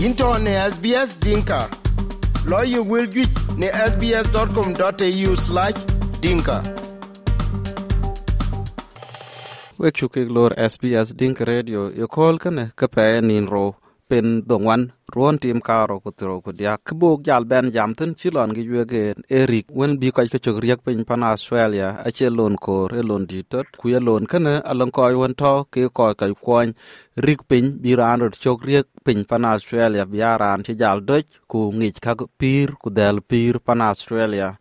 into ne SBS Dinka. Lawyer will get ne sbs.com.au slash dinka. wek chukik lor SBS Dink Radio You call kane ka pe nin ro pin dongwan ruon tim karo ku tiro ku dia. Kbuk jal ben jam tin chilon gi yege erik wen bi ka chok riek pin pan Australia a che lon ko re lon di tot. Ku ye lon kane alon ko won to, ke ko ka kwon rik pin bi ran ro chok riek pin pan Australia, bi aran che jal doj ku ngich ka pir, ku del pir pan Australia.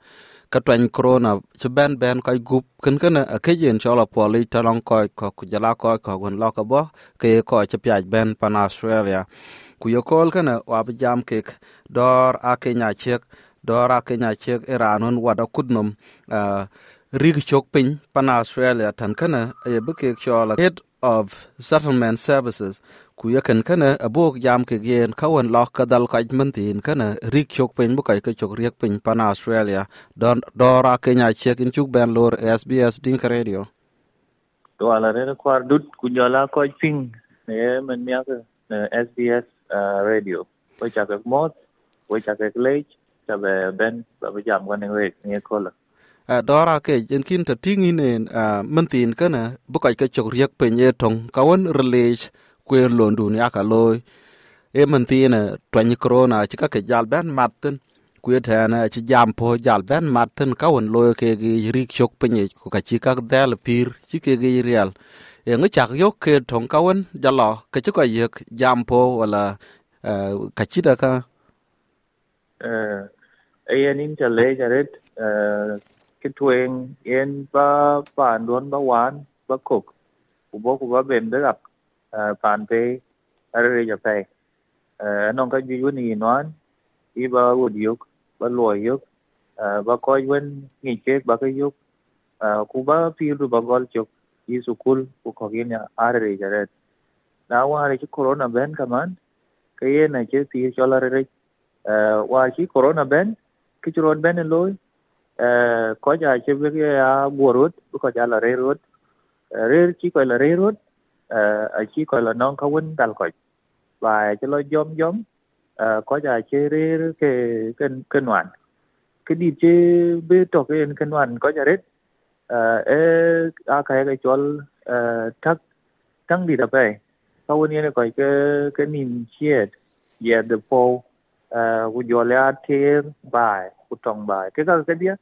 Ka twany corona ci ben ben koy gup. Ken ken a ke yen cho la poli talong koy ko, ku jala koy ko gon lo ka bo, ke ko ci pyaj ben pan australia ku ye kol kene wab jam kek dor a kenya chek dor a kenya chek iranun wada kudnum uh, rig chok piny pan australia tan kene ye bi kek chola head of settlement services ku yakan kana abok jam ke gen kawan lok kadal kaj mentin kana rik chok pen bu kai ka chok riek pen pan australia. Don dora kenya chek in chuk ben lor sbs dink radio. To ala re kwar dut ku jola ko ping ne men mia sbs radio. Ko cha mot ko cha lech cha ben ba jam kan ne wek ne dora ke jen kin ta tingi ne uh, kana bu kai chok riek pen tong kawan relage kwen lon dun ya loy e man tina corona ci ke jal ben matten ku tana ci jam po jal ben matten ka loy ke gi rik chok penye ku ka ci ka del pir ci ke gi real e ngo chak yok ke thong ka won jalo ke ci ko yek, jam po, wala e, ka ci da ka. E eh ayen in chale jaret eh cái thuyền yên ba bản đốn ba quán ba cục của bố của ba bền đó gặp pan pe are ja pe. E, non ka ju ni non i ba wud yuk, ba lo yuk ba ko wen ni ke ba ka yuk ku ba pi ru ba gol chuk i sukul ku ko gin ya are ja ret na wa re corona ben kaman ke ye na ke pi chola re eh, wa chi corona ben ki churon ben loy eh, ko ja che be ya gorot ko ja la re rot. Eh, re chi ko la re rot ở chỉ coi là non có quên dal coi và cho lo giống giống có giá chế rê cái cái cái noan cái đi chế bê trọc cái cái noan có giá rết Ờ, ê à cái cái chỗ ờ, thắc thăng đi đập ấy. Có quên như coi cái cái niềm chia yeah the po của chỗ là thêm bài, của trong bài. Cái cái cái biết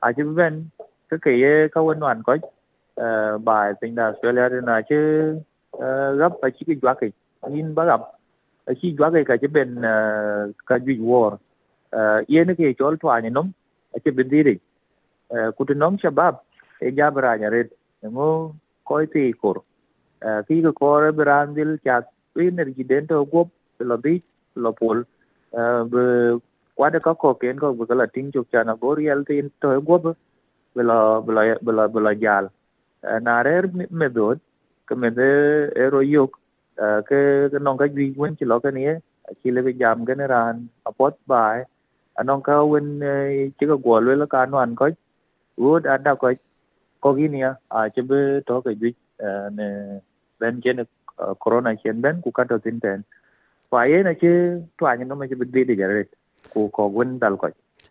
à chứ bên, cái cái cái quên noan có ờ, bài tình đà Australia là chứ gấp ở chỉ cái cái nhìn bắt gặp ở chỉ cái cái chỉ bên cái duy war yên cái chỗ thoại này nóng, ở chỉ bên gì đi. Cụ thể nóng shabab cái giá bra nhà red ngo coi thì cổ khi eh, cái cổ brandil in resident ở group là đi là pol qua eh, đó có có kiến có cái là tiếng chụp chana boreal thì tới group bela bela bela bela jal. Eh, na rer medod kemede ero yok ke ke nong ka gwi wen chi lo ka nie chi le jam ke ran apot bai e. anong ka wen chi ka gwa le ka no an ko wood ada ko ko gi a chebe to ke ju ne ben chen corona chen ben ku ka tin ten fa ye na che twa ni no me che di de de jare ku ko gun dal ko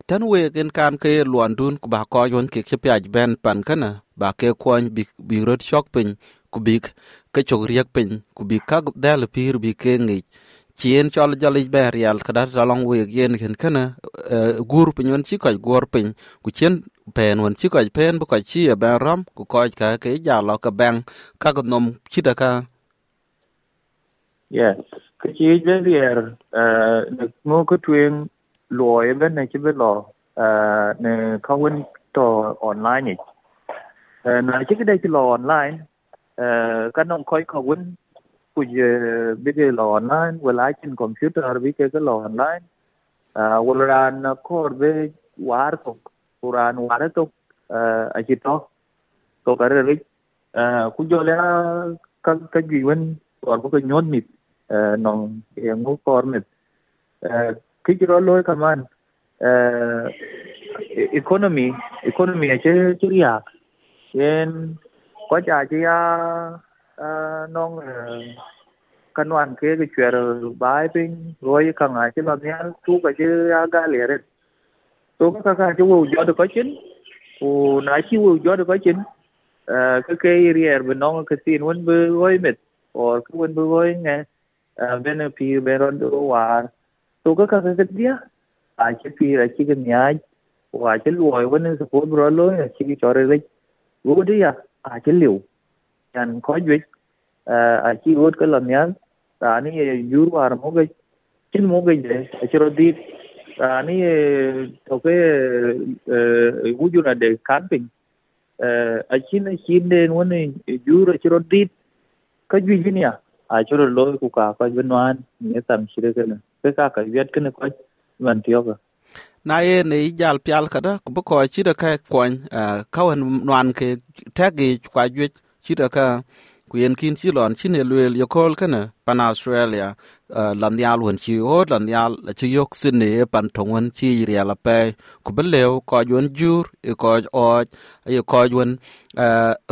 tan we gen kan ke luan dun ku ba ko yon ke ke pyaj ben pan kana ba ke kwon bi bi rot shok pin ku bi ke chok riek pin ku bi ka dal pir bi ke ngi chien chol jol be real kada talong we yen ken kana e, gur pin won chi ko gor pin. Ku chien pen won chi ko pen, bu ko chi e ben ram ku ko ka ke ja lo ka bang ka ko nom chi da ka. Yes. Ke chi e, be rier eh mo ko tuen lùi bên này chứ bên lò ne ka wen trò online nhỉ na chứ cái đây chỉ lò online ka nông khói ka wen bây giờ bây giờ online vừa trên computer bây giờ cái online à, vừa là nó có về war tục vừa war tục ở chỉ to to cái đấy cũng cho. Là cái cái gì có cái nhón mịt. Nòng em có con mịt. Kiciro loy kaman uh, economy. Economy che chiria yen ko ja ji ya nong kanwan ke ke chwer bai pin roi ka nga chi lo nya tu ka chi ya ga le re to ka ka chi wo jo de ko chin u na chi wo jo de ko chin cái cái rier bên nó, cái tin vẫn bơ gói mệt. Or cái vẫn bơ gói bên pi bên rồi đồ war to cái cái cái dia a chi pi ra chi cái nhà wa chi luoi vẫn sẽ phun bro chi cái chore lấy. Wo dia a chi liu yan có duy a chi wo cái làm nhà ta ni yur war mo cái chin mo cái de a chi rồi đi. Ta ni to cái wujuna de camping a chin a chin den wani jura chiro dit ka ju jinia a chiro ku ka ka benwan ne tam shire kana ka ka ka kana ko man tiyo na ye ne jal pial kada ku ko chi da ka kon ka wan nwan ke tagi kwa ju chi da ka ku yen kin chi lon chi ne lwel yo kol kana pan australia lan yal won chi ho lan yal chi yok sin ne pan tong won chi ria la pe ku belew ko jon jur e ko o e ko jon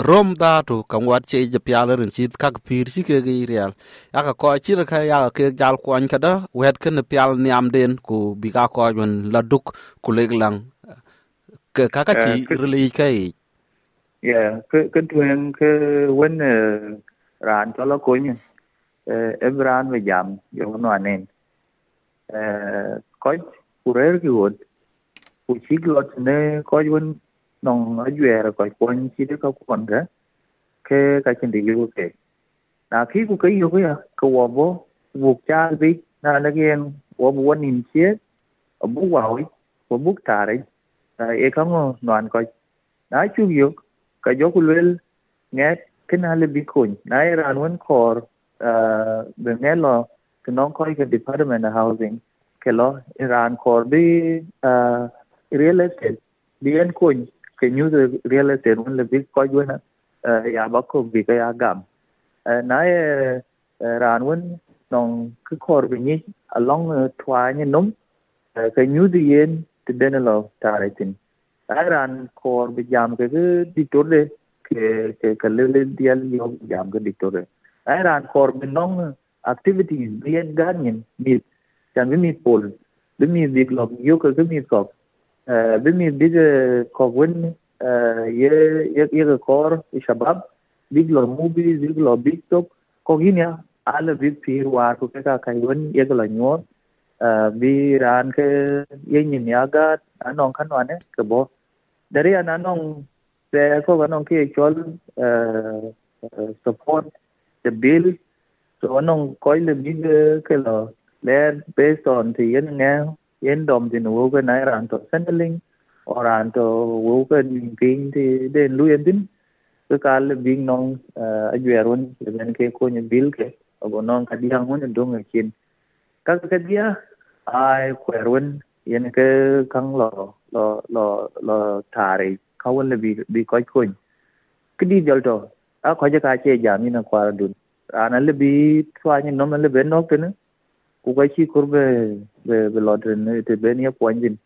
rom da tu kam wat che je pial ren chi ka pir chi ke gi real ya ka ko chi ka ya ke jal kon kada wet ken pial niam den ku bi ka ko jon la duk ku leg lang. Ke ka ka chi rili kai yeah cái cái chuyện cái vấn ran cho nó coi nhỉ em ran về giảm dùng nó nên coi kurer ki wot ku chi lot ne coi vấn nong ở duệ rồi coi quan chi được có quan ra cái cái chuyện đi vô cái na khi ku cái yêu cái à ku wo bo buộc cha bi na na gen wo bo nin chiết ở bút vào wo bút thả đấy. E không noan coi. Na chu yêu ka joku lwel, nge kina le bikun na e iran wen kor eh, be nge lo kinong koi ke department of housing. Kelo iran e kor bi eh, real estate. Bi en kun ke new real estate wen le big koi wen eh, ya ba bi ka ya gam. Na e, iran wen nong ke kor bi ni along twa ni num ke new the yen te denelo taritin Iran kor bi jam ke ke dictator ke ke ke le le dial yo jam ke dictator Iran kor bi nong activities bi en ganyen mi chan bi mi pol bi mi dik lok yo ke ke mi kok bi mi dik kok wen ye ye ye kor shabab big lo movie big lo big top. Ko ginya ala big pir war ko ka kai wen, ye ko la nyor bi ran ke ye ni ya ga anong kan wane ke bo dari anong se ko anong ke chol support the bill so anong koi le big ke lo le based on the yen nga yen dom din wo ke này ran to sendling or ran to wo ke pin thì den lu yen din ke kal le big nong a juerun ben ke ko ni bill ke abo nong ka diang mon dong kin các cái dia ai kwerun yen ke kang lo lo lo lo tare kawan le bi bi ko ko kidi jalto a ko je ka che jami na kwara dun ana le bi twa ni no le ben no ken ku ga chi kur be be be lo den te ben ya point din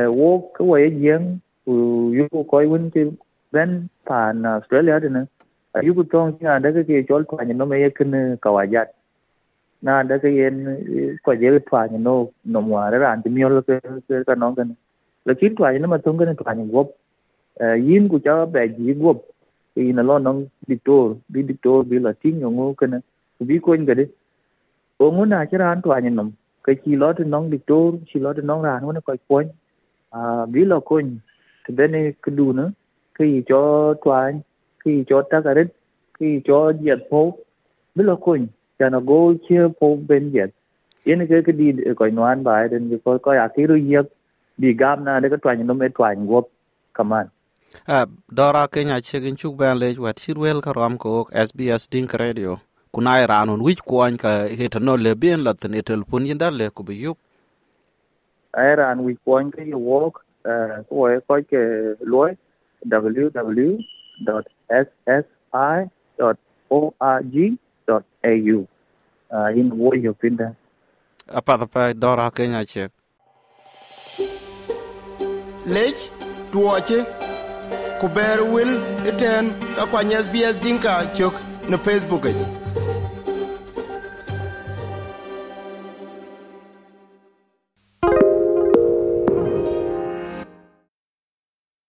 e wo ko wa ye yen ku yu ko win ke ben pan australia din a yu ku tong ya da ke chol twa ni no me ye ken ka wa jat na da ke yen ko je twa ni no no mwa ra ran ti mi lo ke ka no gan la kin twa ni ma tong gan twa ni gop yin ku cha ba ji gop thì nó lo nong dictor bi to bi la ting yo ngo kana ku bi ko ngade o ngo na cha ran twa ni nom ke chi lo ti nong dictor chi lo ti nong ran ngo ko ko a bi lo ko ni te bene ku du na ke cho twa ke cho ta ka ret ke cho jet po bi lo ko ni no go che po ben jet yen ke ke di ko noan ba den ko ko ya ki ru yek bi gam na de ko twa nyen nom e twa ngop kaman Uh, dora kenya chegin chuk ben lej wat shirwel ka rom ko SBS Dink Radio. Kuna iranun wich kwany ka heta no le bien la ten etel pun yinda le ku bi yup iran wich kwany ka ye walk uh, ko e ko ke loy uh, in wo yo pinda apa pa dora kenya chek lej tuoche ku ber wil iten ka kwany SBS Dinka chok no Facebook